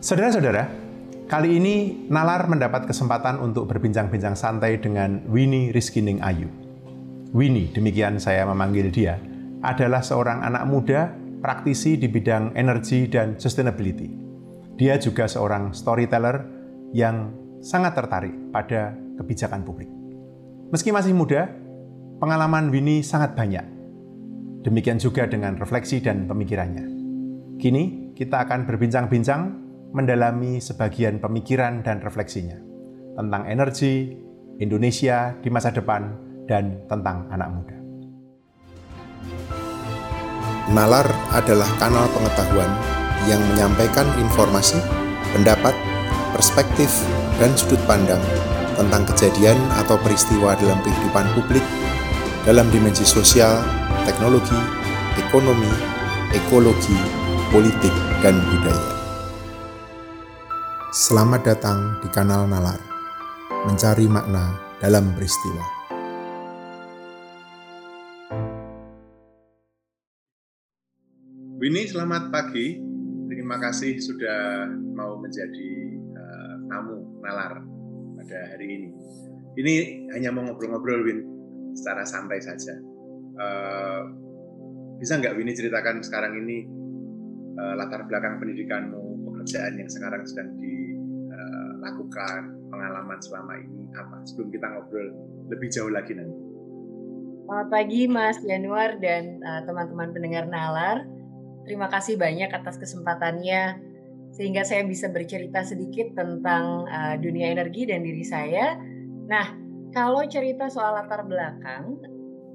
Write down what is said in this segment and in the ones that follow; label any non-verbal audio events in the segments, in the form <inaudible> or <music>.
Saudara-saudara, kali ini Nalar mendapat kesempatan untuk berbincang-bincang santai dengan Winnie Rizkining Ayu. Winnie, demikian saya memanggil dia, adalah seorang anak muda praktisi di bidang energi dan sustainability. Dia juga seorang storyteller yang sangat tertarik pada kebijakan publik. Meski masih muda, pengalaman Winnie sangat banyak. Demikian juga dengan refleksi dan pemikirannya. Kini kita akan berbincang-bincang mendalami sebagian pemikiran dan refleksinya tentang energi, Indonesia di masa depan, dan tentang anak muda. Nalar adalah kanal pengetahuan yang menyampaikan informasi, pendapat, perspektif, dan sudut pandang tentang kejadian atau peristiwa dalam kehidupan publik dalam dimensi sosial, teknologi, ekonomi, ekologi, politik, dan budaya. Selamat datang di kanal Nalar, mencari makna dalam peristiwa. Winnie, selamat pagi. Terima kasih sudah mau menjadi uh, tamu Nalar pada hari ini. Ini hanya mau ngobrol-ngobrol, Win, secara santai saja. Uh, bisa nggak Winnie ceritakan sekarang ini uh, latar belakang pendidikanmu, pekerjaan yang sekarang sedang di lakukan, pengalaman selama ini apa? Sebelum kita ngobrol lebih jauh lagi nanti. Selamat pagi Mas Januar dan uh, teman-teman pendengar Nalar. Terima kasih banyak atas kesempatannya sehingga saya bisa bercerita sedikit tentang uh, dunia energi dan diri saya. Nah, kalau cerita soal latar belakang,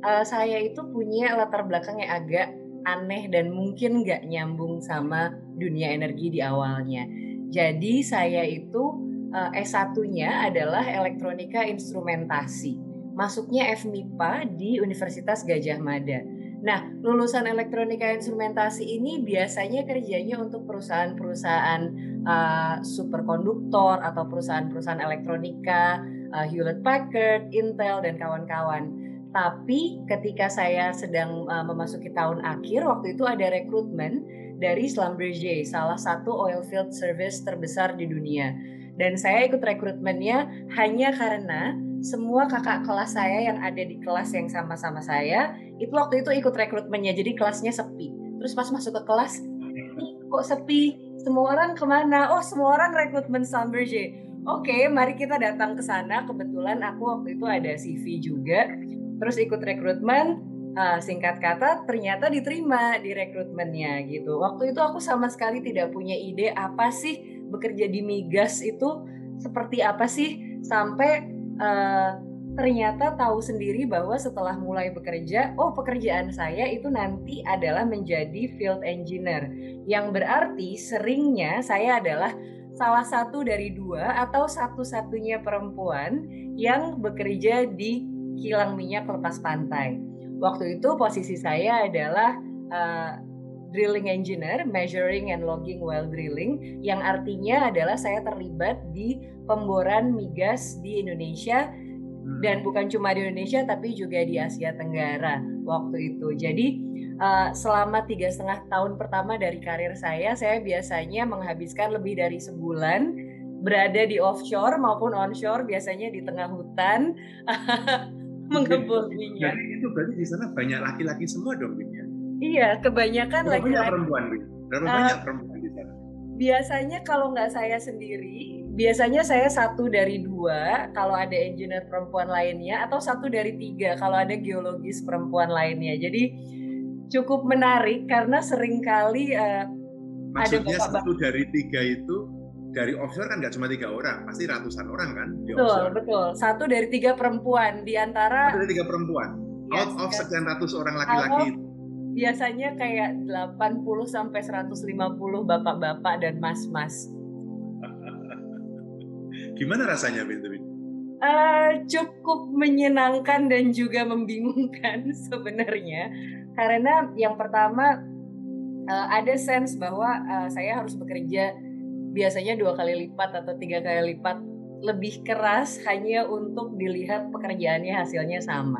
uh, saya itu punya latar belakang yang agak aneh dan mungkin nggak nyambung sama dunia energi di awalnya. Jadi saya itu uh, S1-nya adalah elektronika instrumentasi. Masuknya FMIPA di Universitas Gajah Mada. Nah, lulusan elektronika instrumentasi ini biasanya kerjanya untuk perusahaan-perusahaan uh, superkonduktor atau perusahaan-perusahaan elektronika, uh, Hewlett Packard, Intel dan kawan-kawan. Tapi ketika saya sedang uh, memasuki tahun akhir, waktu itu ada rekrutmen dari Schlumberger, salah satu oil field service terbesar di dunia. Dan saya ikut rekrutmennya hanya karena semua kakak kelas saya yang ada di kelas yang sama-sama saya itu waktu itu ikut rekrutmennya jadi kelasnya sepi. Terus pas masuk ke kelas, kok sepi? Semua orang ke mana? Oh semua orang rekrutmen Schlumberger. Oke, mari kita datang ke sana. Kebetulan aku waktu itu ada CV juga. Terus ikut rekrutmen, uh, singkat kata ternyata diterima di rekrutmennya gitu. Waktu itu aku sama sekali tidak punya ide apa sih bekerja di migas itu seperti apa sih sampai uh, ternyata tahu sendiri bahwa setelah mulai bekerja, oh pekerjaan saya itu nanti adalah menjadi field engineer, yang berarti seringnya saya adalah salah satu dari dua atau satu-satunya perempuan yang bekerja di kilang minyak lepas pantai. Waktu itu posisi saya adalah uh, drilling engineer, measuring and logging while drilling, yang artinya adalah saya terlibat di pemboran migas di Indonesia hmm. dan bukan cuma di Indonesia tapi juga di Asia Tenggara waktu itu. Jadi uh, selama tiga setengah tahun pertama dari karir saya, saya biasanya menghabiskan lebih dari sebulan berada di offshore maupun onshore, biasanya di tengah hutan <laughs> mengebor minyak. Jadi itu berarti di sana banyak laki-laki semua dong, ya? Iya, kebanyakan lagi banyak perempuan, Berapa uh, banyak perempuan di sana? Biasanya kalau nggak saya sendiri, biasanya saya satu dari dua kalau ada engineer perempuan lainnya, atau satu dari tiga kalau ada geologis perempuan lainnya. Jadi cukup menarik karena sering kali uh, Maksudnya ada bapak satu dari tiga itu dari offshore kan nggak cuma tiga orang, pasti ratusan orang kan di betul, offshore. Betul, Satu dari tiga perempuan di antara. Satu dari tiga perempuan. Yes, out of sekian ratus orang laki-laki biasanya kayak 80 sampai 150 bapak-bapak dan mas-mas. <laughs> Gimana rasanya Bintu? Uh, cukup menyenangkan dan juga membingungkan <laughs> sebenarnya karena yang pertama uh, ada sense bahwa uh, saya harus bekerja biasanya dua kali lipat atau tiga kali lipat lebih keras hanya untuk dilihat pekerjaannya hasilnya sama.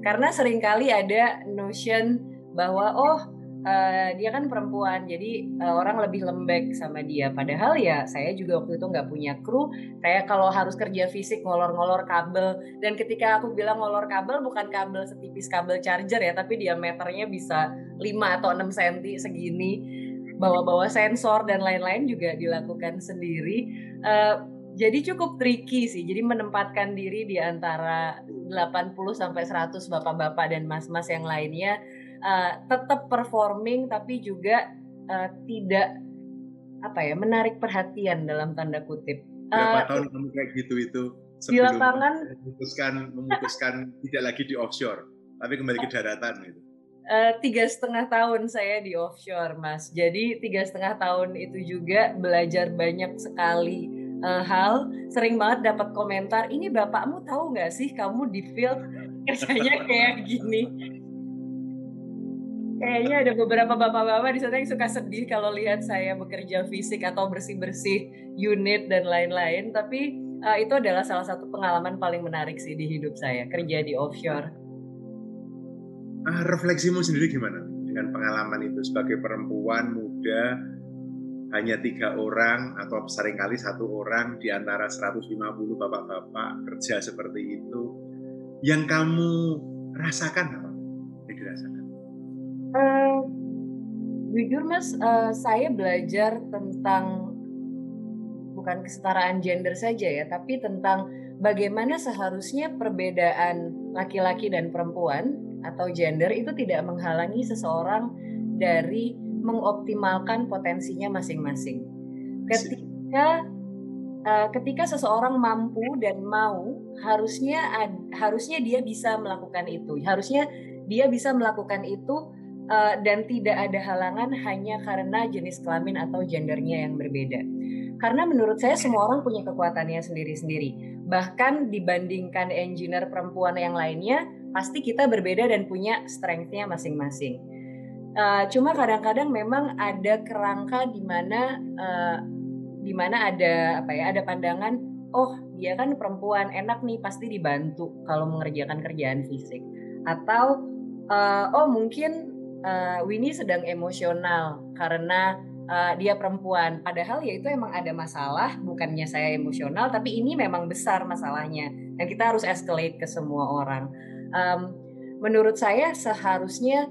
Karena sering kali ada notion bahwa oh uh, dia kan perempuan jadi uh, orang lebih lembek sama dia. Padahal ya saya juga waktu itu nggak punya kru saya kalau harus kerja fisik ngolor-ngolor kabel. Dan ketika aku bilang ngolor kabel bukan kabel setipis kabel charger ya tapi diameternya bisa 5 atau 6 cm segini bawa-bawa sensor dan lain-lain juga dilakukan sendiri uh, jadi cukup tricky sih. Jadi menempatkan diri di antara 80 sampai 100 bapak-bapak dan mas-mas yang lainnya uh, tetap performing tapi juga uh, tidak apa ya menarik perhatian dalam tanda kutip. Berapa uh, tahun kamu kayak gitu itu sebelum di lapangan memutuskan memutuskan tidak lagi di offshore tapi kembali ke daratan gitu. Uh, tiga setengah tahun saya di offshore mas jadi tiga setengah tahun itu juga belajar banyak sekali uh, hal sering banget dapat komentar ini bapakmu tahu nggak sih kamu di field kerjanya kayak gini kayaknya ada beberapa bapak-bapak di sana yang suka sedih kalau lihat saya bekerja fisik atau bersih-bersih unit dan lain-lain. Tapi uh, itu adalah salah satu pengalaman paling menarik sih di hidup saya kerja di offshore. Uh, refleksimu sendiri gimana dengan pengalaman itu sebagai perempuan muda hanya tiga orang atau sering kali satu orang di antara 150 bapak-bapak kerja seperti itu yang kamu rasakan apa yang dirasakan? Uh, jujur Mas, uh, saya belajar tentang bukan kesetaraan gender saja ya, tapi tentang bagaimana seharusnya perbedaan laki-laki dan perempuan atau gender itu tidak menghalangi seseorang dari mengoptimalkan potensinya masing-masing. Ketika uh, ketika seseorang mampu dan mau, harusnya harusnya dia bisa melakukan itu. Harusnya dia bisa melakukan itu uh, dan tidak ada halangan hanya karena jenis kelamin atau gendernya yang berbeda. Karena menurut saya semua orang punya kekuatannya sendiri-sendiri. Bahkan dibandingkan engineer perempuan yang lainnya, pasti kita berbeda dan punya strength-nya masing-masing. Uh, cuma kadang-kadang memang ada kerangka di mana uh, di mana ada apa ya ada pandangan oh dia kan perempuan enak nih pasti dibantu kalau mengerjakan kerjaan fisik atau uh, oh mungkin uh, Winnie sedang emosional karena uh, dia perempuan. Padahal ya itu emang ada masalah, bukannya saya emosional, tapi ini memang besar masalahnya dan kita harus escalate ke semua orang. Um, menurut saya seharusnya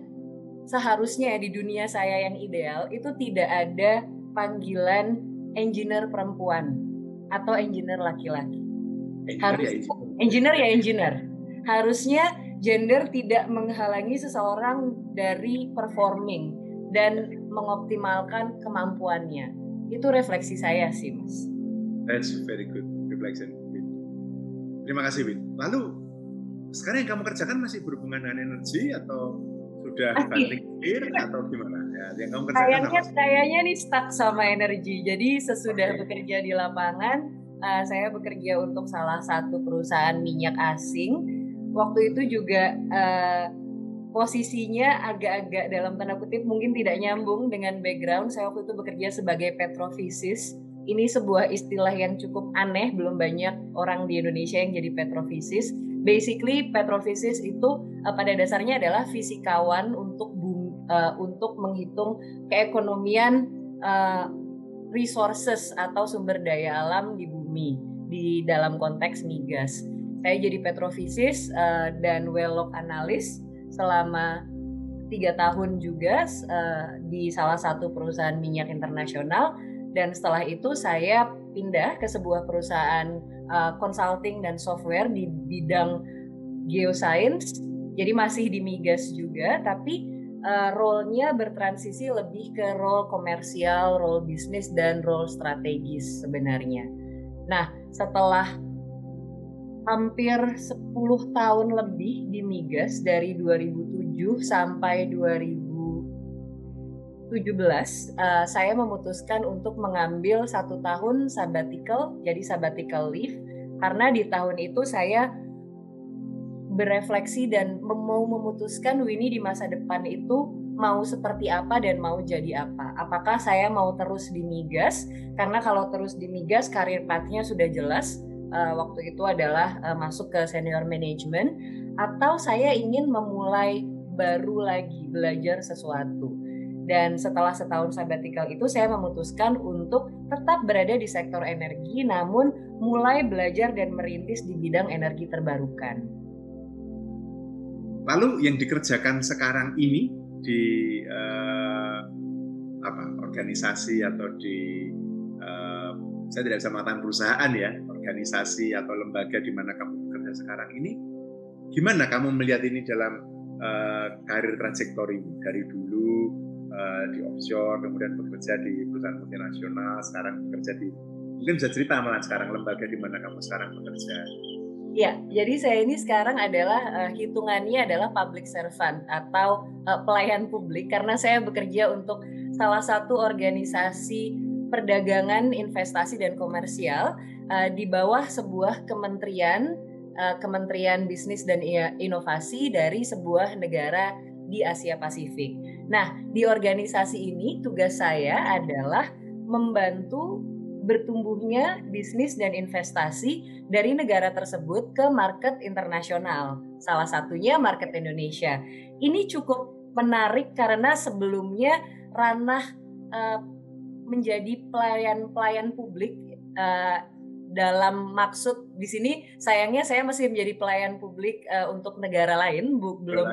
seharusnya di dunia saya yang ideal itu tidak ada panggilan engineer perempuan atau engineer laki-laki. Harus ya engineer ya engineer. Harusnya gender tidak menghalangi seseorang dari performing dan mengoptimalkan kemampuannya. Itu refleksi saya sih, Mas. That's very good reflection. Terima kasih, Win. Lalu sekarang yang kamu kerjakan masih berhubungan dengan energi atau sudah banting atau gimana? Ya, yang kamu kerjakan kayaknya? Kayaknya nih stuck sama energi. Jadi sesudah okay. bekerja di lapangan, uh, saya bekerja untuk salah satu perusahaan minyak asing waktu itu juga uh, posisinya agak-agak dalam tanda kutip mungkin tidak nyambung dengan background. Saya waktu itu bekerja sebagai petrofisis. Ini sebuah istilah yang cukup aneh, belum banyak orang di Indonesia yang jadi petrofisis. Basically petrofisis itu uh, pada dasarnya adalah fisikawan untuk bumi, uh, untuk menghitung keekonomian uh, resources atau sumber daya alam di bumi di dalam konteks migas. Saya jadi petrofisis uh, dan well analis selama tiga tahun juga uh, di salah satu perusahaan minyak internasional dan setelah itu saya pindah ke sebuah perusahaan uh, consulting dan software di bidang geoscience jadi masih di migas juga tapi uh, role-nya bertransisi lebih ke role komersial, role bisnis dan role strategis sebenarnya. Nah, setelah hampir 10 tahun lebih di migas dari 2007 sampai 2017 uh, saya memutuskan untuk mengambil satu tahun sabbatical jadi sabbatical leave karena di tahun itu saya berefleksi dan mau memutuskan Winnie di masa depan itu mau seperti apa dan mau jadi apa. Apakah saya mau terus di migas? Karena kalau terus di migas karir pathnya sudah jelas uh, waktu itu adalah uh, masuk ke senior management atau saya ingin memulai baru lagi belajar sesuatu. Dan setelah setahun sabbatical itu saya memutuskan untuk tetap berada di sektor energi namun mulai belajar dan merintis di bidang energi terbarukan. Lalu yang dikerjakan sekarang ini di uh, apa organisasi atau di uh, saya tidak bisa mengatakan perusahaan ya organisasi atau lembaga di mana kamu bekerja sekarang ini gimana kamu melihat ini dalam uh, karir trajektori dari dulu uh, di offshore kemudian bekerja di perusahaan multinasional sekarang bekerja di mungkin bisa cerita malah sekarang lembaga di mana kamu sekarang bekerja Ya, jadi saya ini sekarang adalah uh, hitungannya adalah public servant atau uh, pelayan publik karena saya bekerja untuk salah satu organisasi perdagangan, investasi dan komersial uh, di bawah sebuah kementerian uh, Kementerian Bisnis dan Inovasi dari sebuah negara di Asia Pasifik. Nah, di organisasi ini tugas saya adalah membantu bertumbuhnya bisnis dan investasi dari negara tersebut ke market internasional. Salah satunya market Indonesia. Ini cukup menarik karena sebelumnya ranah uh, menjadi pelayan-pelayan publik uh, dalam maksud di sini sayangnya saya masih menjadi pelayan publik uh, untuk negara lain bu, belum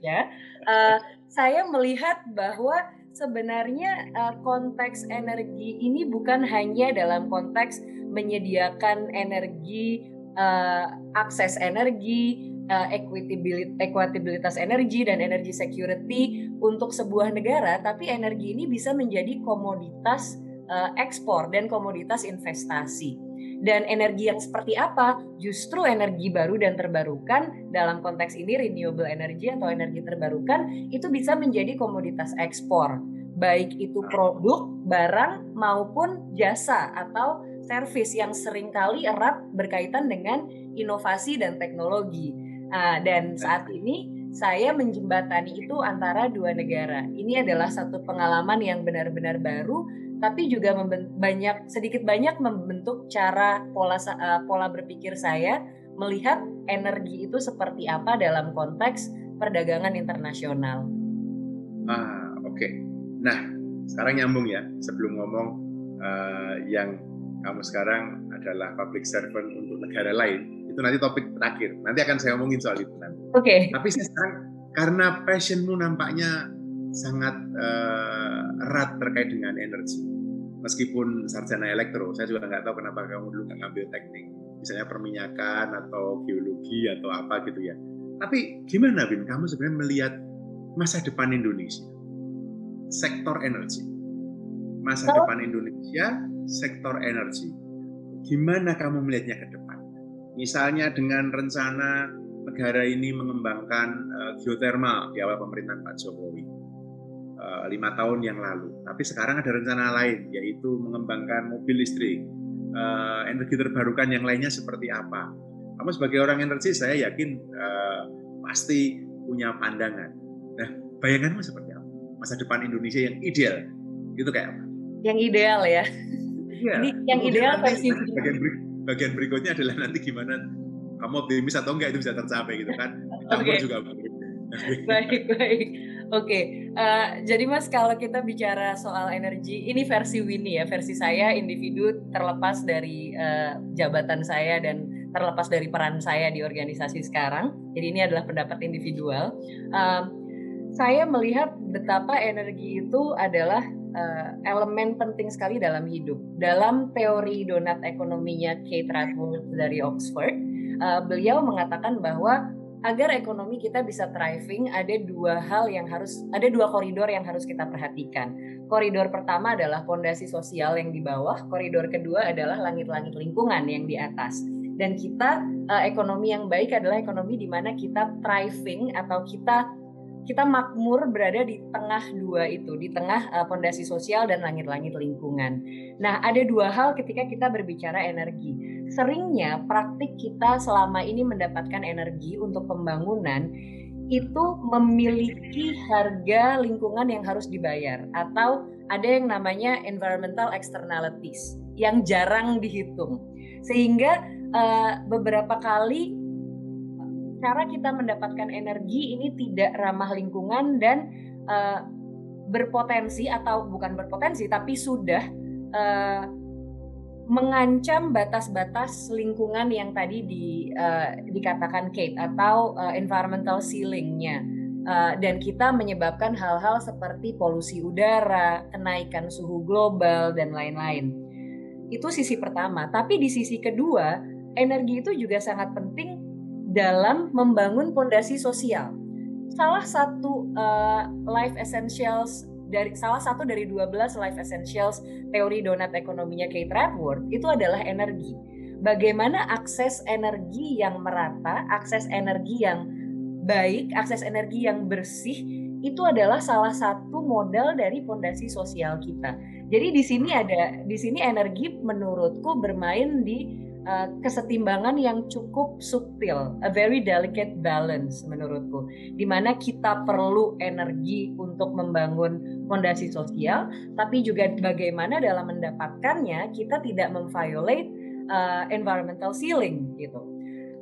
ya. Uh, saya melihat bahwa sebenarnya uh, konteks energi ini bukan hanya dalam konteks menyediakan energi, uh, akses energi, uh, equitabilitas energi dan energi security untuk sebuah negara, tapi energi ini bisa menjadi komoditas uh, ekspor dan komoditas investasi. Dan energi yang seperti apa? Justru energi baru dan terbarukan dalam konteks ini renewable energy atau energi terbarukan itu bisa menjadi komoditas ekspor. Baik itu produk, barang maupun jasa atau servis yang sering kali erat berkaitan dengan inovasi dan teknologi. Nah, dan saat ini saya menjembatani itu antara dua negara. Ini adalah satu pengalaman yang benar-benar baru tapi juga banyak sedikit banyak membentuk cara pola uh, pola berpikir saya melihat energi itu seperti apa dalam konteks perdagangan internasional. Ah, oke. Okay. Nah, sekarang nyambung ya. Sebelum ngomong uh, yang kamu sekarang adalah public servant untuk negara lain, itu nanti topik terakhir. Nanti akan saya ngomongin soal itu nanti. Oke. Okay. Tapi sekarang karena passionmu nampaknya sangat uh, erat terkait dengan energi. Meskipun sarjana elektro, saya juga nggak tahu kenapa kamu dulu nggak ngambil teknik, misalnya perminyakan atau geologi atau apa gitu ya. Tapi gimana Bin, kamu sebenarnya melihat masa depan Indonesia, sektor energi, masa oh. depan Indonesia, sektor energi. Gimana kamu melihatnya ke depan? Misalnya dengan rencana negara ini mengembangkan uh, geothermal di awal pemerintahan Pak Jokowi lima tahun yang lalu. Tapi sekarang ada rencana lain, yaitu mengembangkan mobil listrik, uh, energi terbarukan yang lainnya seperti apa. Kamu sebagai orang energi, saya yakin uh, pasti punya pandangan. Nah, bayanganmu seperti apa? Masa depan Indonesia yang ideal, itu kayak apa? Yang ideal ya. Iya. Ini yang ideal versi <laughs> bagian, bagian berikutnya adalah nanti gimana kamu optimis atau enggak itu bisa tercapai gitu kan. <laughs> okay. juga baik baik oke okay. uh, eh, jadi mas kalau kita bicara soal energi ini versi Winnie ya versi saya individu terlepas dari uh, jabatan saya dan terlepas dari peran saya di organisasi sekarang jadi ini adalah pendapat individual uh, saya melihat betapa energi itu adalah uh, elemen penting sekali dalam hidup. Dalam teori donat ekonominya Kate Rathwood dari Oxford, uh, beliau mengatakan bahwa agar ekonomi kita bisa thriving ada dua hal yang harus ada dua koridor yang harus kita perhatikan. Koridor pertama adalah fondasi sosial yang di bawah, koridor kedua adalah langit-langit lingkungan yang di atas. Dan kita uh, ekonomi yang baik adalah ekonomi di mana kita thriving atau kita kita makmur berada di tengah dua itu, di tengah fondasi uh, sosial dan langit-langit lingkungan. Nah, ada dua hal ketika kita berbicara energi seringnya praktik kita selama ini mendapatkan energi untuk pembangunan itu memiliki harga lingkungan yang harus dibayar atau ada yang namanya environmental externalities yang jarang dihitung. Sehingga uh, beberapa kali cara kita mendapatkan energi ini tidak ramah lingkungan dan uh, berpotensi atau bukan berpotensi tapi sudah uh, mengancam batas-batas lingkungan yang tadi di, uh, dikatakan Kate atau uh, environmental ceilingnya uh, dan kita menyebabkan hal-hal seperti polusi udara, kenaikan suhu global dan lain-lain. Itu sisi pertama. Tapi di sisi kedua, energi itu juga sangat penting dalam membangun fondasi sosial. Salah satu uh, life essentials dari salah satu dari 12 life essentials teori donat ekonominya Kate Radworth itu adalah energi. Bagaimana akses energi yang merata, akses energi yang baik, akses energi yang bersih itu adalah salah satu modal dari fondasi sosial kita. Jadi di sini ada di sini energi menurutku bermain di uh, kesetimbangan yang cukup subtil, a very delicate balance menurutku, di mana kita perlu energi untuk membangun fondasi sosial, tapi juga bagaimana dalam mendapatkannya kita tidak memviolate uh, environmental ceiling gitu.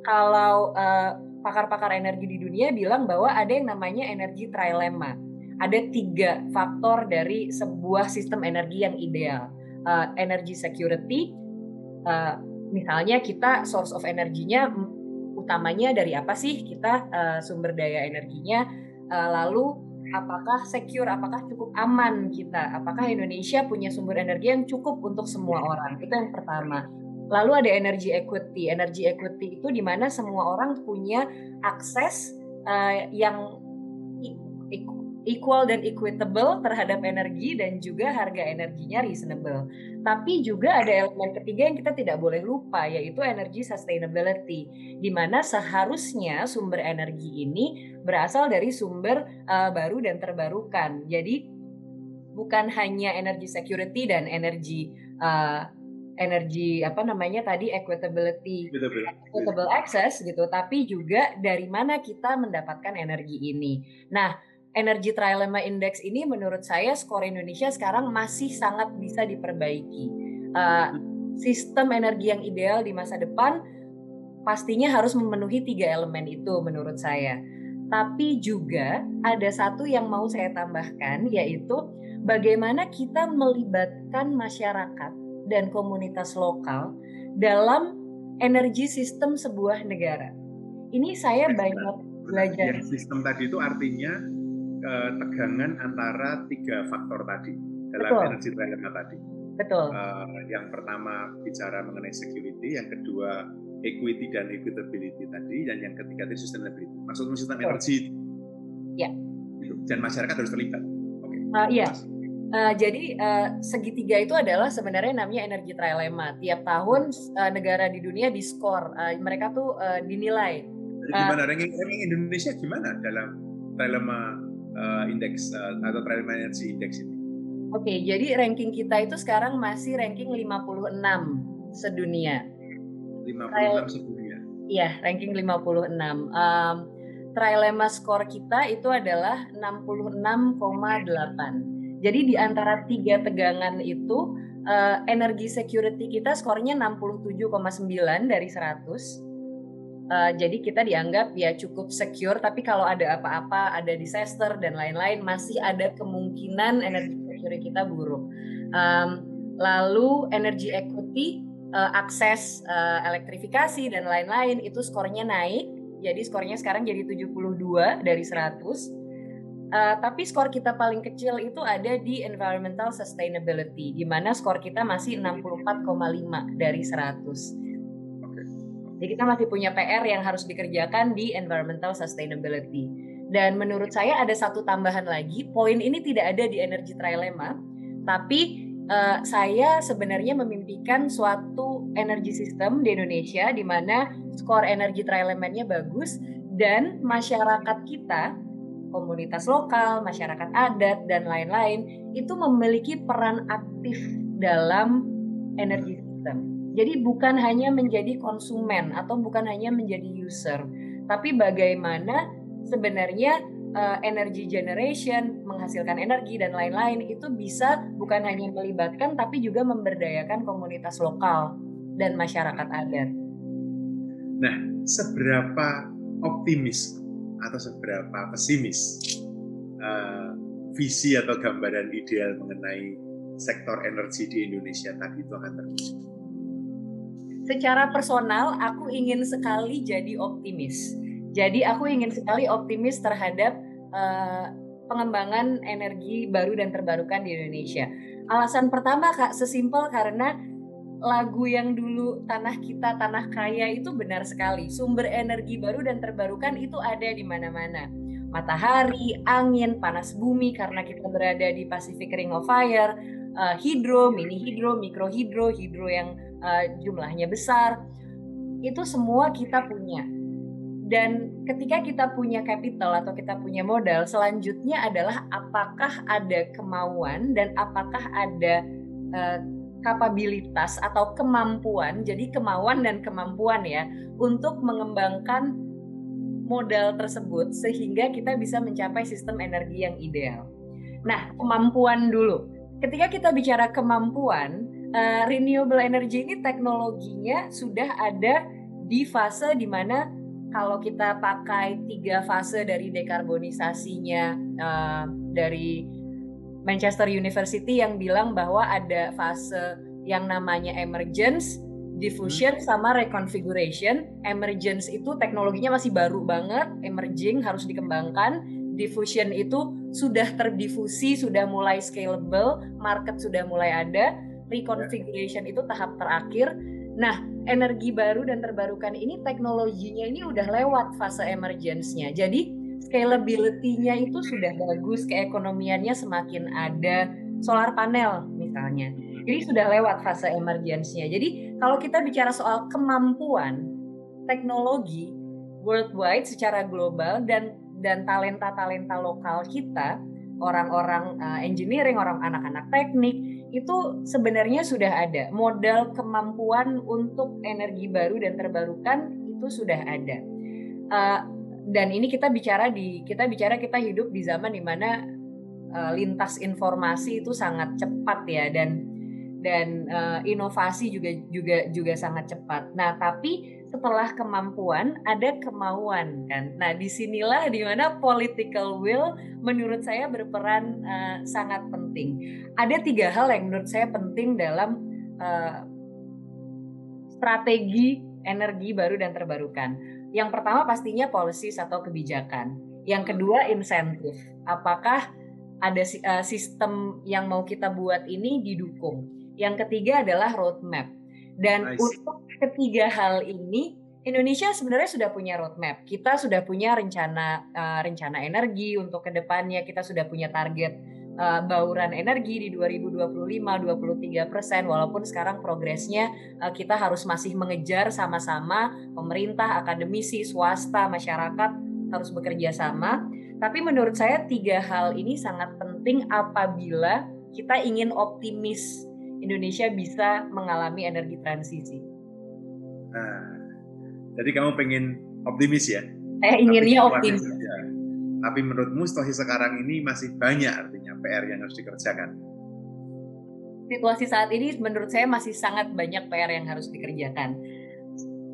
Kalau uh, pakar-pakar energi di dunia bilang bahwa ada yang namanya energi trilemma. Ada tiga faktor dari sebuah sistem energi yang ideal. Uh, energy security, uh, misalnya kita source of energinya utamanya dari apa sih? Kita uh, sumber daya energinya uh, lalu apakah secure apakah cukup aman kita? Apakah Indonesia punya sumber energi yang cukup untuk semua orang? Itu yang pertama. Lalu ada energy equity. Energy equity itu di mana semua orang punya akses uh, yang equal dan equitable terhadap energi dan juga harga energinya reasonable. Tapi juga ada elemen ketiga yang kita tidak boleh lupa yaitu energi sustainability di mana seharusnya sumber energi ini berasal dari sumber uh, baru dan terbarukan. Jadi bukan hanya energi security dan energi uh, energi apa namanya tadi equitability, equitable access gitu, tapi juga dari mana kita mendapatkan energi ini. Nah, Energy Trilemma Index ini menurut saya skor Indonesia sekarang masih sangat bisa diperbaiki. Uh, sistem energi yang ideal di masa depan pastinya harus memenuhi tiga elemen itu menurut saya. Tapi juga ada satu yang mau saya tambahkan yaitu bagaimana kita melibatkan masyarakat dan komunitas lokal dalam energi sistem sebuah negara. Ini saya banyak belajar. Sistem tadi itu artinya ketegangan antara tiga faktor tadi dalam Betul. energi trilemma tadi. Betul. Uh, yang pertama bicara mengenai security, yang kedua equity dan equitability tadi, dan yang ketiga itu sustainability. Maksudnya sistem Betul. energi. Ya. Dan masyarakat harus terlibat. Oke. Okay. Uh, iya. Uh, jadi uh, segitiga itu adalah sebenarnya namanya energi trilemma. Tiap tahun uh, negara di dunia diskor, uh, mereka tuh uh, dinilai. Jadi gimana uh, ranking, ranking Indonesia gimana dalam trilemma uh, indeks uh, atau trade energy index ini? Oke, okay, jadi ranking kita itu sekarang masih ranking 56 sedunia. 56 sedunia. Iya, ranking 56. Um, Trilema skor kita itu adalah 66,8. Jadi di antara tiga tegangan itu uh, energi security kita skornya 67,9 dari 100 Uh, jadi kita dianggap ya cukup secure, tapi kalau ada apa-apa, ada disaster dan lain-lain, masih ada kemungkinan energi security kita buruk. Um, lalu energi equity, uh, akses uh, elektrifikasi dan lain-lain itu skornya naik. Jadi skornya sekarang jadi 72 dari 100. Uh, tapi skor kita paling kecil itu ada di environmental sustainability, di mana skor kita masih 64,5 dari 100. Jadi kita masih punya PR yang harus dikerjakan di environmental sustainability. Dan menurut saya ada satu tambahan lagi, poin ini tidak ada di energy trilemma, tapi uh, saya sebenarnya memimpikan suatu energi sistem di Indonesia di mana skor energi trilemma-nya bagus dan masyarakat kita komunitas lokal, masyarakat adat dan lain-lain itu memiliki peran aktif dalam energi. Jadi bukan hanya menjadi konsumen atau bukan hanya menjadi user, tapi bagaimana sebenarnya uh, energy generation, menghasilkan energi dan lain-lain itu bisa bukan hanya melibatkan tapi juga memberdayakan komunitas lokal dan masyarakat adat. Nah, seberapa optimis atau seberapa pesimis uh, visi atau gambaran ideal mengenai sektor energi di Indonesia tadi itu akan terwujud? Secara personal, aku ingin sekali jadi optimis. Jadi aku ingin sekali optimis terhadap uh, pengembangan energi baru dan terbarukan di Indonesia. Alasan pertama kak sesimpel karena lagu yang dulu tanah kita tanah kaya itu benar sekali. Sumber energi baru dan terbarukan itu ada di mana-mana. Matahari, angin, panas bumi karena kita berada di Pacific Ring of Fire, uh, hidro, mini hidro, mikro hidro, hidro yang uh, jumlahnya besar. Itu semua kita punya. Dan ketika kita punya capital atau kita punya modal, selanjutnya adalah apakah ada kemauan dan apakah ada uh, kapabilitas atau kemampuan. Jadi kemauan dan kemampuan ya untuk mengembangkan modal tersebut sehingga kita bisa mencapai sistem energi yang ideal. Nah, kemampuan dulu. Ketika kita bicara kemampuan, uh, renewable energy ini teknologinya sudah ada di fase di mana kalau kita pakai tiga fase dari dekarbonisasinya uh, dari Manchester University yang bilang bahwa ada fase yang namanya emergence, diffusion hmm. sama reconfiguration. Emergence itu teknologinya masih baru banget, emerging harus dikembangkan. Diffusion itu sudah terdifusi, sudah mulai scalable, market sudah mulai ada. Reconfiguration itu tahap terakhir. Nah, energi baru dan terbarukan ini teknologinya ini udah lewat fase emergence-nya. Jadi scalability-nya itu sudah bagus, keekonomiannya semakin ada, solar panel misalnya. Jadi sudah lewat fase emergence-nya. Jadi kalau kita bicara soal kemampuan teknologi worldwide secara global dan dan talenta-talenta lokal kita, orang-orang uh, engineering, orang anak-anak teknik itu sebenarnya sudah ada modal kemampuan untuk energi baru dan terbarukan itu sudah ada uh, dan ini kita bicara di kita bicara kita hidup di zaman di mana uh, lintas informasi itu sangat cepat ya dan dan uh, inovasi juga juga juga sangat cepat. Nah, tapi setelah kemampuan ada kemauan kan. Nah, di sinilah di mana political will menurut saya berperan uh, sangat penting. Ada tiga hal yang menurut saya penting dalam uh, strategi energi baru dan terbarukan. Yang pertama pastinya policies atau kebijakan. Yang kedua insentif. Apakah ada uh, sistem yang mau kita buat ini didukung? Yang ketiga adalah roadmap. Dan untuk ketiga hal ini Indonesia sebenarnya sudah punya roadmap. Kita sudah punya rencana uh, rencana energi untuk ke depannya. Kita sudah punya target uh, bauran energi di 2025 23 persen. Walaupun sekarang progresnya uh, kita harus masih mengejar sama-sama pemerintah, akademisi, swasta, masyarakat harus bekerja sama. Tapi menurut saya tiga hal ini sangat penting apabila kita ingin optimis Indonesia bisa mengalami energi transisi. Nah, jadi kamu pengen optimis ya? Saya inginnya optimis. Ya. Tapi menurutmu situasi sekarang ini masih banyak artinya PR yang harus dikerjakan? Situasi saat ini menurut saya masih sangat banyak PR yang harus dikerjakan.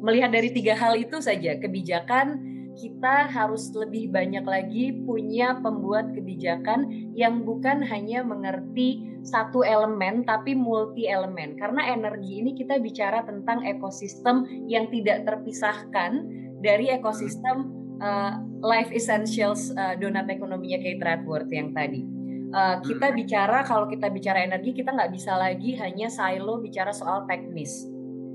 Melihat dari tiga hal itu saja, kebijakan kita harus lebih banyak lagi punya pembuat kebijakan yang bukan hanya mengerti satu elemen tapi multi elemen. Karena energi ini kita bicara tentang ekosistem yang tidak terpisahkan dari ekosistem uh, life essentials uh, donat ekonominya Kate Radworth yang tadi. Uh, kita hmm. bicara kalau kita bicara energi kita nggak bisa lagi hanya silo bicara soal teknis.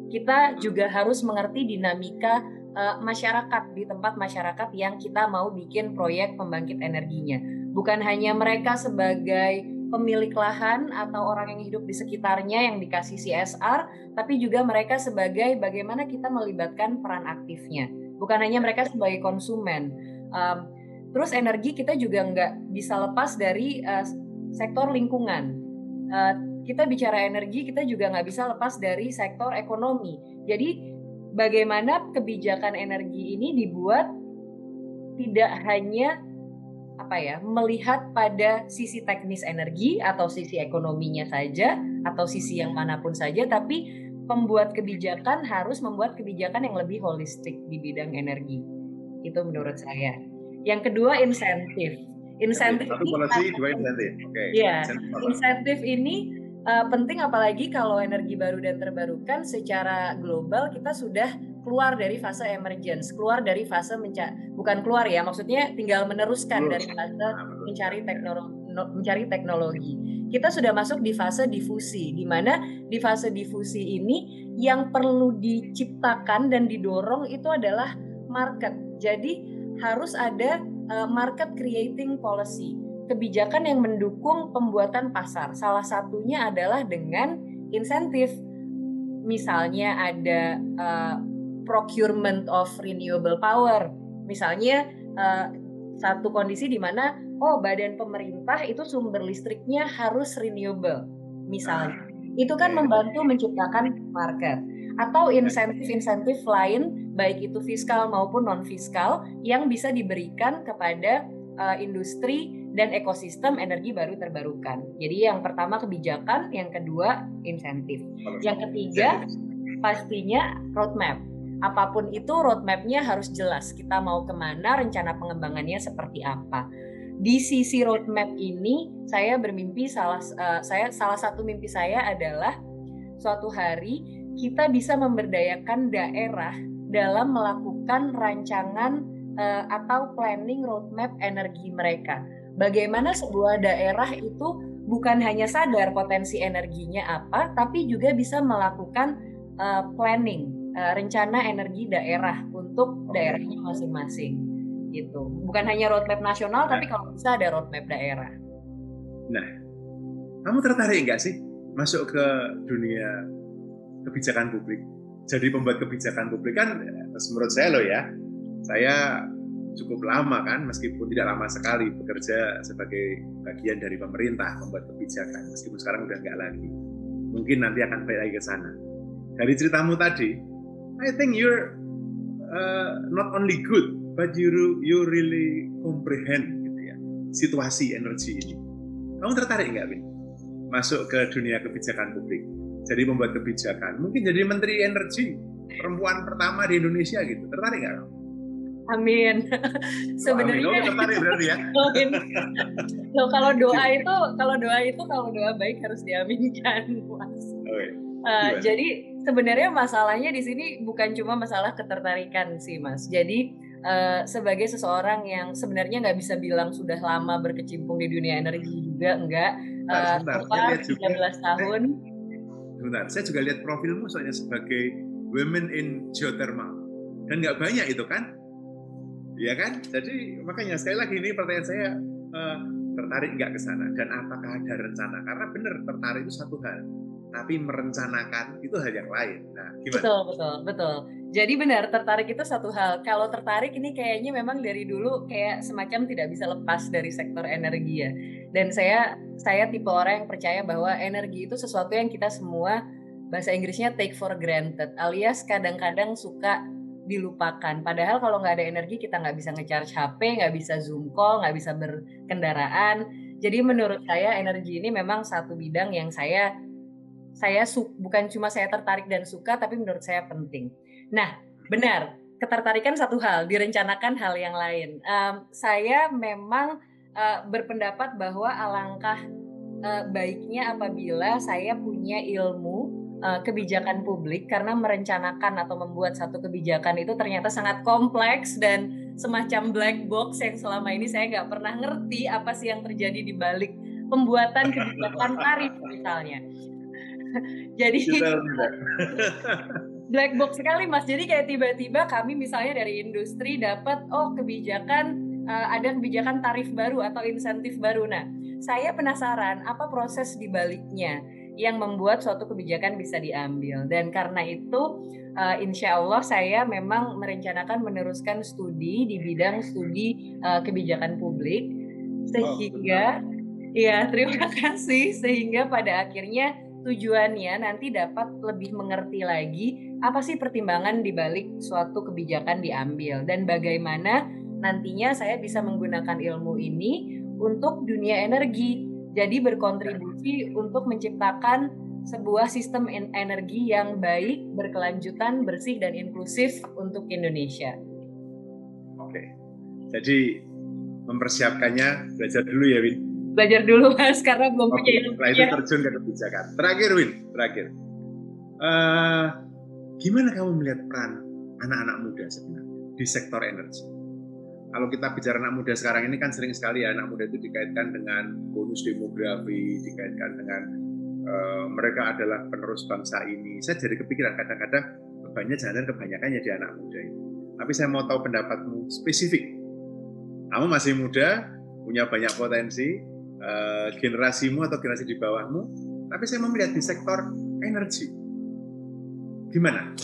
Kita juga harus mengerti dinamika uh, masyarakat di tempat masyarakat yang kita mau bikin proyek pembangkit energinya. Bukan hanya mereka sebagai pemilik lahan atau orang yang hidup di sekitarnya yang dikasih CSR, tapi juga mereka sebagai bagaimana kita melibatkan peran aktifnya. Bukan hanya mereka sebagai konsumen. Um, terus energi kita juga nggak bisa lepas dari uh, sektor lingkungan. Uh, kita bicara energi, kita juga nggak bisa lepas dari sektor ekonomi. Jadi bagaimana kebijakan energi ini dibuat tidak hanya apa ya melihat pada sisi teknis energi atau sisi ekonominya saja atau sisi yang mana pun saja tapi pembuat kebijakan harus membuat kebijakan yang lebih holistik di bidang energi itu menurut saya yang kedua insentif Insentif dua insentif. Oke. Iya, insentif ini uh, penting apalagi kalau energi baru dan terbarukan secara global kita sudah keluar dari fase emergence, keluar dari fase menca bukan keluar ya, maksudnya tinggal meneruskan dari fase Nah, mencari teknologi mencari teknologi. Kita sudah masuk di fase difusi, di mana di fase difusi ini yang perlu diciptakan dan didorong itu adalah market. Jadi harus ada uh, market creating policy, kebijakan yang mendukung pembuatan pasar. Salah satunya adalah dengan insentif. Misalnya ada uh, procurement of renewable power. Misalnya uh, satu kondisi di mana oh badan pemerintah itu sumber listriknya harus renewable misalnya itu kan membantu menciptakan market atau insentif-insentif lain baik itu fiskal maupun non fiskal yang bisa diberikan kepada uh, industri dan ekosistem energi baru terbarukan. Jadi yang pertama kebijakan, yang kedua insentif. Yang ketiga pastinya roadmap apa pun itu roadmapnya harus jelas kita mau ke mana rencana pengembangannya seperti apa di sisi roadmap ini saya bermimpi salah uh, saya salah satu mimpi saya adalah suatu hari kita bisa memberdayakan daerah dalam melakukan rancangan uh, atau planning roadmap energi mereka. Bagaimana sebuah daerah itu bukan hanya sadar potensi energinya apa, tapi juga bisa melakukan uh, planning uh, rencana energi daerah untuk daerahnya masing-masing gitu. Bukan hanya roadmap nasional, nah. tapi kalau bisa ada roadmap daerah. Nah, kamu tertarik nggak sih masuk ke dunia kebijakan publik? Jadi pembuat kebijakan publik kan, menurut saya loh ya, saya cukup lama kan, meskipun tidak lama sekali bekerja sebagai bagian dari pemerintah membuat kebijakan, meskipun sekarang udah nggak lagi. Mungkin nanti akan balik lagi ke sana. Dari ceritamu tadi, I think you're uh, not only good but you you really comprehend gitu ya situasi energi ini. Kamu tertarik nggak, Bin? Masuk ke dunia kebijakan publik, jadi membuat kebijakan, mungkin jadi menteri energi perempuan pertama di Indonesia gitu. Tertarik nggak? Amin. Sebenarnya ya. Amin. Loh, kalau doa itu kalau doa itu kalau doa baik harus diaminkan, <laughs> Mas. Okay. Uh, jadi sebenarnya masalahnya di sini bukan cuma masalah ketertarikan sih, Mas. Jadi uh, sebagai seseorang yang sebenarnya nggak bisa bilang sudah lama berkecimpung di dunia energi juga enggak uh, sebentar, 13 tahun sebentar saya juga lihat profilmu soalnya sebagai women in geothermal dan nggak banyak itu kan ya kan jadi makanya sekali lagi ini pertanyaan saya uh, tertarik nggak ke sana dan apakah ada rencana karena benar tertarik itu satu hal tapi merencanakan itu hal yang lain. Nah, gimana? Betul, betul, betul. Jadi benar tertarik itu satu hal. Kalau tertarik ini kayaknya memang dari dulu kayak semacam tidak bisa lepas dari sektor energi ya. Dan saya saya tipe orang yang percaya bahwa energi itu sesuatu yang kita semua bahasa Inggrisnya take for granted, alias kadang-kadang suka dilupakan. Padahal kalau nggak ada energi kita nggak bisa ngecharge HP, nggak bisa zoom call, nggak bisa berkendaraan. Jadi menurut saya energi ini memang satu bidang yang saya saya su bukan cuma saya tertarik dan suka tapi menurut saya penting. Nah, benar, ketertarikan satu hal, direncanakan hal yang lain. Um, saya memang uh, berpendapat bahwa alangkah uh, baiknya apabila saya punya ilmu uh, kebijakan publik karena merencanakan atau membuat satu kebijakan itu ternyata sangat kompleks dan semacam black box yang selama ini saya nggak pernah ngerti apa sih yang terjadi di balik pembuatan kebijakan <laughs> tarif misalnya. <laughs> jadi <laughs> black box sekali mas. Jadi kayak tiba-tiba kami misalnya dari industri dapat oh kebijakan uh, ada kebijakan tarif baru atau insentif baru. Nah saya penasaran apa proses di baliknya yang membuat suatu kebijakan bisa diambil. Dan karena itu uh, insya Allah saya memang merencanakan meneruskan studi di bidang studi uh, kebijakan publik. Sehingga oh, ya <laughs> terima kasih. Sehingga pada akhirnya tujuannya nanti dapat lebih mengerti lagi apa sih pertimbangan di balik suatu kebijakan diambil. Dan bagaimana nantinya saya bisa menggunakan ilmu ini untuk dunia energi. Jadi berkontribusi untuk menciptakan sebuah sistem energi yang baik, berkelanjutan, bersih dan inklusif untuk Indonesia. Oke. Jadi mempersiapkannya belajar dulu ya Win. Belajar dulu mas karena belum punya ilmu. Setelah itu terjun ke kebijakan. Terakhir Win, terakhir. Uh, gimana kamu melihat peran anak-anak muda sebenarnya di sektor energi? Kalau kita bicara anak muda sekarang ini kan sering sekali ya anak muda itu dikaitkan dengan bonus demografi, dikaitkan dengan uh, mereka adalah penerus bangsa ini. Saya jadi kepikiran kadang-kadang banyak jangan kebanyakan ya di anak muda ini. Tapi saya mau tahu pendapatmu spesifik kamu masih muda, punya banyak potensi, uh, generasimu atau generasi di bawahmu, tapi saya mau melihat di sektor energi. Gimana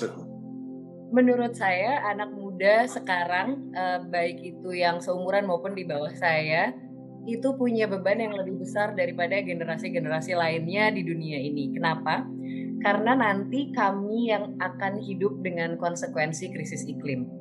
Menurut saya anak muda sekarang, uh, baik itu yang seumuran maupun di bawah saya, itu punya beban yang lebih besar daripada generasi-generasi lainnya di dunia ini. Kenapa? Karena nanti kami yang akan hidup dengan konsekuensi krisis iklim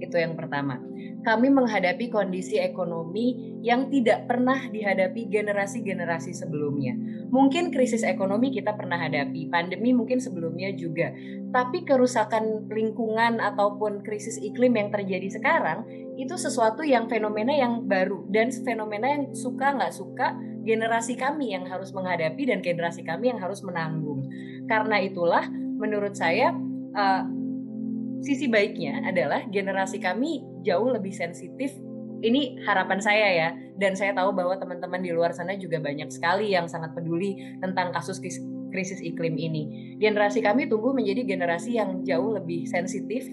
itu yang pertama. Kami menghadapi kondisi ekonomi yang tidak pernah dihadapi generasi-generasi sebelumnya. Mungkin krisis ekonomi kita pernah hadapi, pandemi mungkin sebelumnya juga. Tapi kerusakan lingkungan ataupun krisis iklim yang terjadi sekarang itu sesuatu yang fenomena yang baru dan fenomena yang suka nggak suka generasi kami yang harus menghadapi dan generasi kami yang harus menanggung. Karena itulah menurut saya uh, sisi baiknya adalah generasi kami jauh lebih sensitif. Ini harapan saya ya, dan saya tahu bahwa teman-teman di luar sana juga banyak sekali yang sangat peduli tentang kasus krisis iklim ini. Generasi kami tumbuh menjadi generasi yang jauh lebih sensitif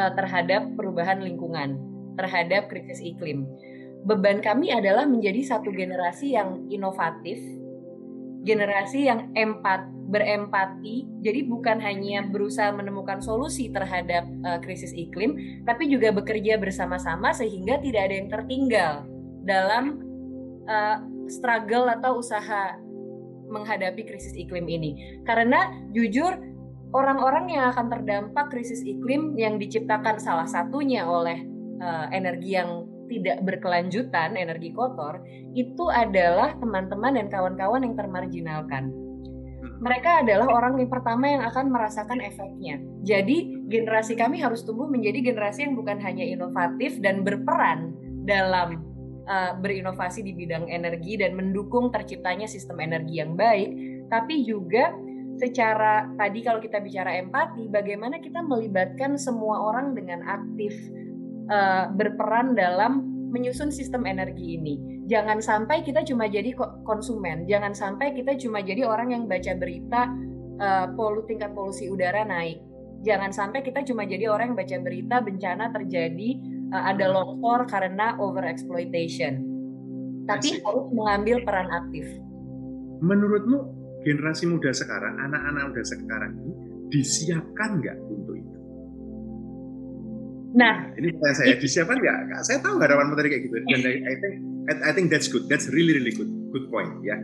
uh, terhadap perubahan lingkungan, terhadap krisis iklim. Beban kami adalah menjadi satu generasi yang inovatif, generasi yang empat berempati. Jadi bukan hanya berusaha menemukan solusi terhadap uh, krisis iklim, tapi juga bekerja bersama-sama sehingga tidak ada yang tertinggal dalam uh, struggle atau usaha menghadapi krisis iklim ini. Karena jujur orang-orang yang akan terdampak krisis iklim yang diciptakan salah satunya oleh uh, energi yang tidak berkelanjutan, energi kotor, itu adalah teman-teman dan kawan-kawan yang termarginalkan mereka adalah orang yang pertama yang akan merasakan efeknya. Jadi generasi kami harus tumbuh menjadi generasi yang bukan hanya inovatif dan berperan dalam uh, berinovasi di bidang energi dan mendukung terciptanya sistem energi yang baik, tapi juga secara tadi kalau kita bicara empati, bagaimana kita melibatkan semua orang dengan aktif uh, berperan dalam menyusun sistem energi ini jangan sampai kita cuma jadi konsumen, jangan sampai kita cuma jadi orang yang baca berita uh, polu tingkat polusi udara naik. Jangan sampai kita cuma jadi orang yang baca berita bencana terjadi uh, ada longsor karena overexploitation. Tapi Masih. harus mengambil peran aktif. Menurutmu generasi muda sekarang, anak-anak muda sekarang ini disiapkan nggak? Nah, ini pertanyaan saya, disiapkan nggak? Saya tahu harapan materi kayak gitu. Dan I think I think that's good. That's really really good. Good point ya.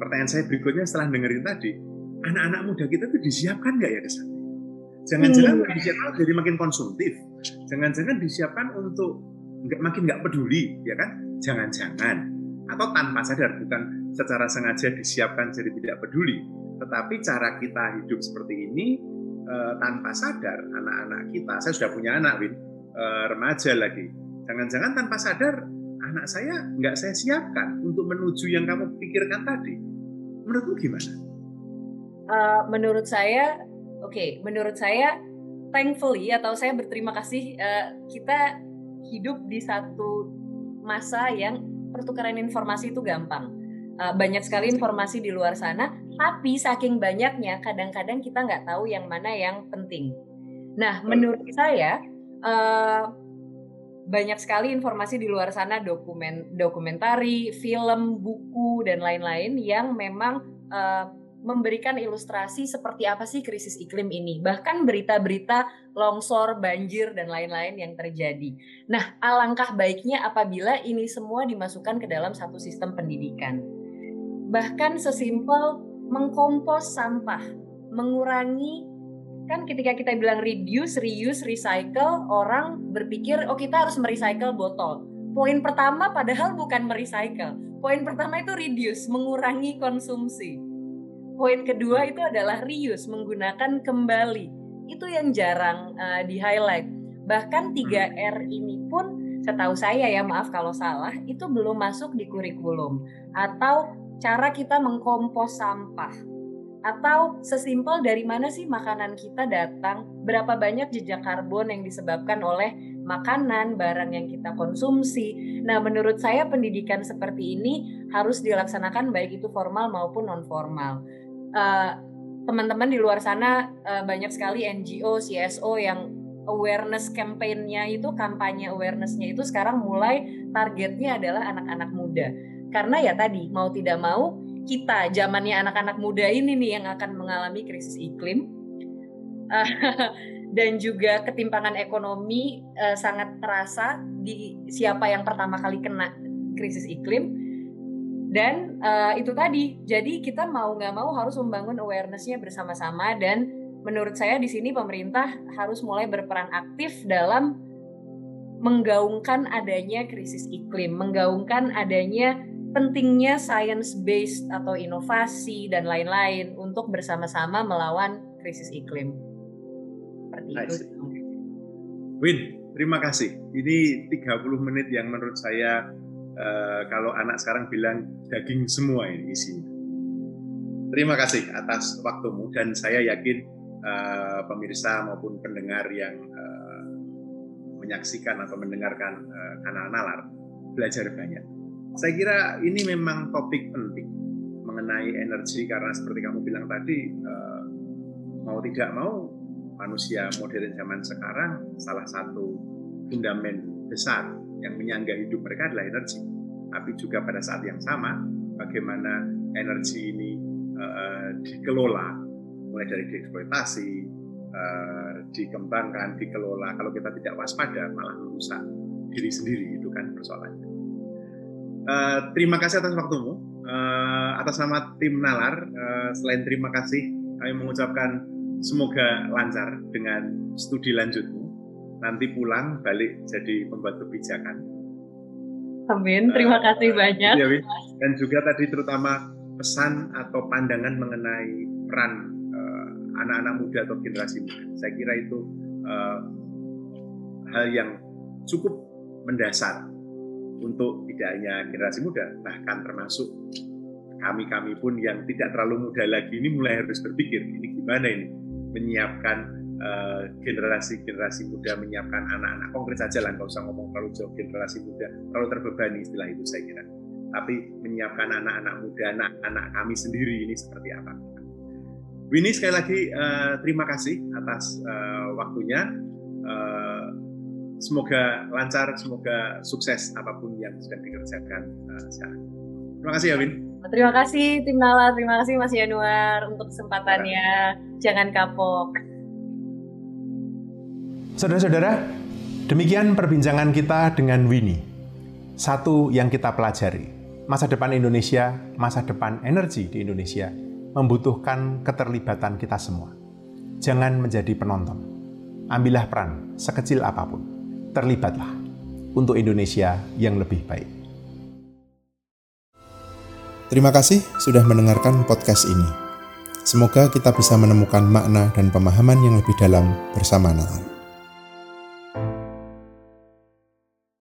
Pertanyaan saya berikutnya setelah dengerin tadi, anak-anak muda kita tuh disiapkan nggak ya ke sana? Jangan-jangan hmm. disiapkan jadi makin konsumtif. Jangan-jangan disiapkan untuk nggak makin nggak peduli, ya kan? Jangan-jangan atau tanpa sadar bukan secara sengaja disiapkan jadi tidak peduli, tetapi cara kita hidup seperti ini uh, tanpa sadar anak-anak kita. Saya sudah punya anak, Win, uh, remaja lagi. Jangan-jangan tanpa sadar anak saya nggak saya siapkan untuk menuju yang kamu pikirkan tadi. Menurutmu gimana? Uh, menurut saya, oke, okay, menurut saya, thankfully atau saya berterima kasih uh, kita hidup di satu masa yang pertukaran informasi itu gampang. Uh, banyak sekali informasi di luar sana, tapi saking banyaknya kadang-kadang kita nggak tahu yang mana yang penting. Nah, menurut saya uh, banyak sekali informasi di luar sana dokumen dokumentari, film, buku dan lain-lain yang memang uh, memberikan ilustrasi seperti apa sih krisis iklim ini. Bahkan berita-berita longsor, banjir dan lain-lain yang terjadi. Nah, alangkah baiknya apabila ini semua dimasukkan ke dalam satu sistem pendidikan. Bahkan sesimpel mengkompos sampah, mengurangi kan ketika kita bilang reduce, reuse, recycle, orang berpikir oh kita harus merecycle botol. Poin pertama padahal bukan merecycle. Poin pertama itu reduce, mengurangi konsumsi. Poin kedua itu adalah reuse, menggunakan kembali. Itu yang jarang uh, di highlight. Bahkan 3R ini pun setahu saya ya maaf kalau salah itu belum masuk di kurikulum atau cara kita mengkompos sampah atau sesimpel dari mana sih makanan kita datang, berapa banyak jejak karbon yang disebabkan oleh makanan, barang yang kita konsumsi. Nah, menurut saya pendidikan seperti ini harus dilaksanakan baik itu formal maupun non formal. Uh, teman-teman di luar sana uh, banyak sekali NGO, CSO yang awareness campaign-nya itu kampanye awareness-nya itu sekarang mulai targetnya adalah anak-anak muda. Karena ya tadi mau tidak mau kita zamannya anak-anak muda ini nih yang akan mengalami krisis iklim. <laughs> Dan juga ketimpangan ekonomi uh, sangat terasa di siapa yang pertama kali kena krisis iklim. Dan uh, itu tadi jadi kita mau nggak mau harus membangun awarenessnya bersama-sama dan menurut saya di sini pemerintah harus mulai berperan aktif dalam menggaungkan adanya krisis iklim, menggaungkan adanya pentingnya science based atau inovasi dan lain-lain untuk bersama-sama melawan krisis iklim. Seperti itu. Win, terima kasih. Ini 30 menit yang menurut saya uh, kalau anak sekarang bilang daging semua ini isinya. Terima kasih atas waktumu dan saya yakin uh, pemirsa maupun pendengar yang uh, menyaksikan atau mendengarkan uh, kanal Nalar belajar banyak saya kira ini memang topik penting mengenai energi karena seperti kamu bilang tadi eh, mau tidak mau manusia modern zaman sekarang salah satu fundamen besar yang menyangga hidup mereka adalah energi. Tapi juga pada saat yang sama bagaimana energi ini uh, dikelola mulai dari dieksploitasi, uh, dikembangkan, dikelola. Kalau kita tidak waspada malah merusak diri sendiri itu kan persoalannya. Eh, terima kasih atas waktumu. Uh, atas nama tim Nalar, uh, selain terima kasih, kami mengucapkan semoga lancar dengan studi lanjutmu. Nanti pulang balik jadi pembuat kebijakan. Amin. Terima uh, kasih banyak. Ya, Dan juga tadi terutama pesan atau pandangan mengenai peran anak-anak uh, muda atau generasi muda. Saya kira itu uh, hal yang cukup mendasar untuk tidak hanya generasi muda, bahkan termasuk kami-kami pun yang tidak terlalu muda lagi ini mulai harus berpikir ini gimana ini menyiapkan eh, generasi-generasi uh, muda, menyiapkan anak-anak konkret saja lah, nggak usah ngomong terlalu jauh generasi muda, terlalu terbebani istilah itu saya kira. Tapi menyiapkan anak-anak muda, anak-anak kami sendiri ini seperti apa? Winnie sekali lagi uh, terima kasih atas uh, waktunya. Uh, semoga lancar, semoga sukses apa pun yang sedang dikerjakan uh, sekarang. Terima kasih ya Win. Terima kasih tim Nala, terima kasih Mas Yanuar untuk kesempatannya. Jangan kapok. Saudara-saudara, demikian perbincangan kita dengan Winnie. Satu yang kita pelajari, masa depan Indonesia, masa depan energi di Indonesia membutuhkan keterlibatan kita semua. Jangan menjadi penonton. Ambillah peran sekecil apa pun terlibatlah untuk Indonesia yang lebih baik. Terima kasih sudah mendengarkan podcast ini. Semoga kita bisa menemukan makna dan pemahaman yang lebih dalam bersama Natal.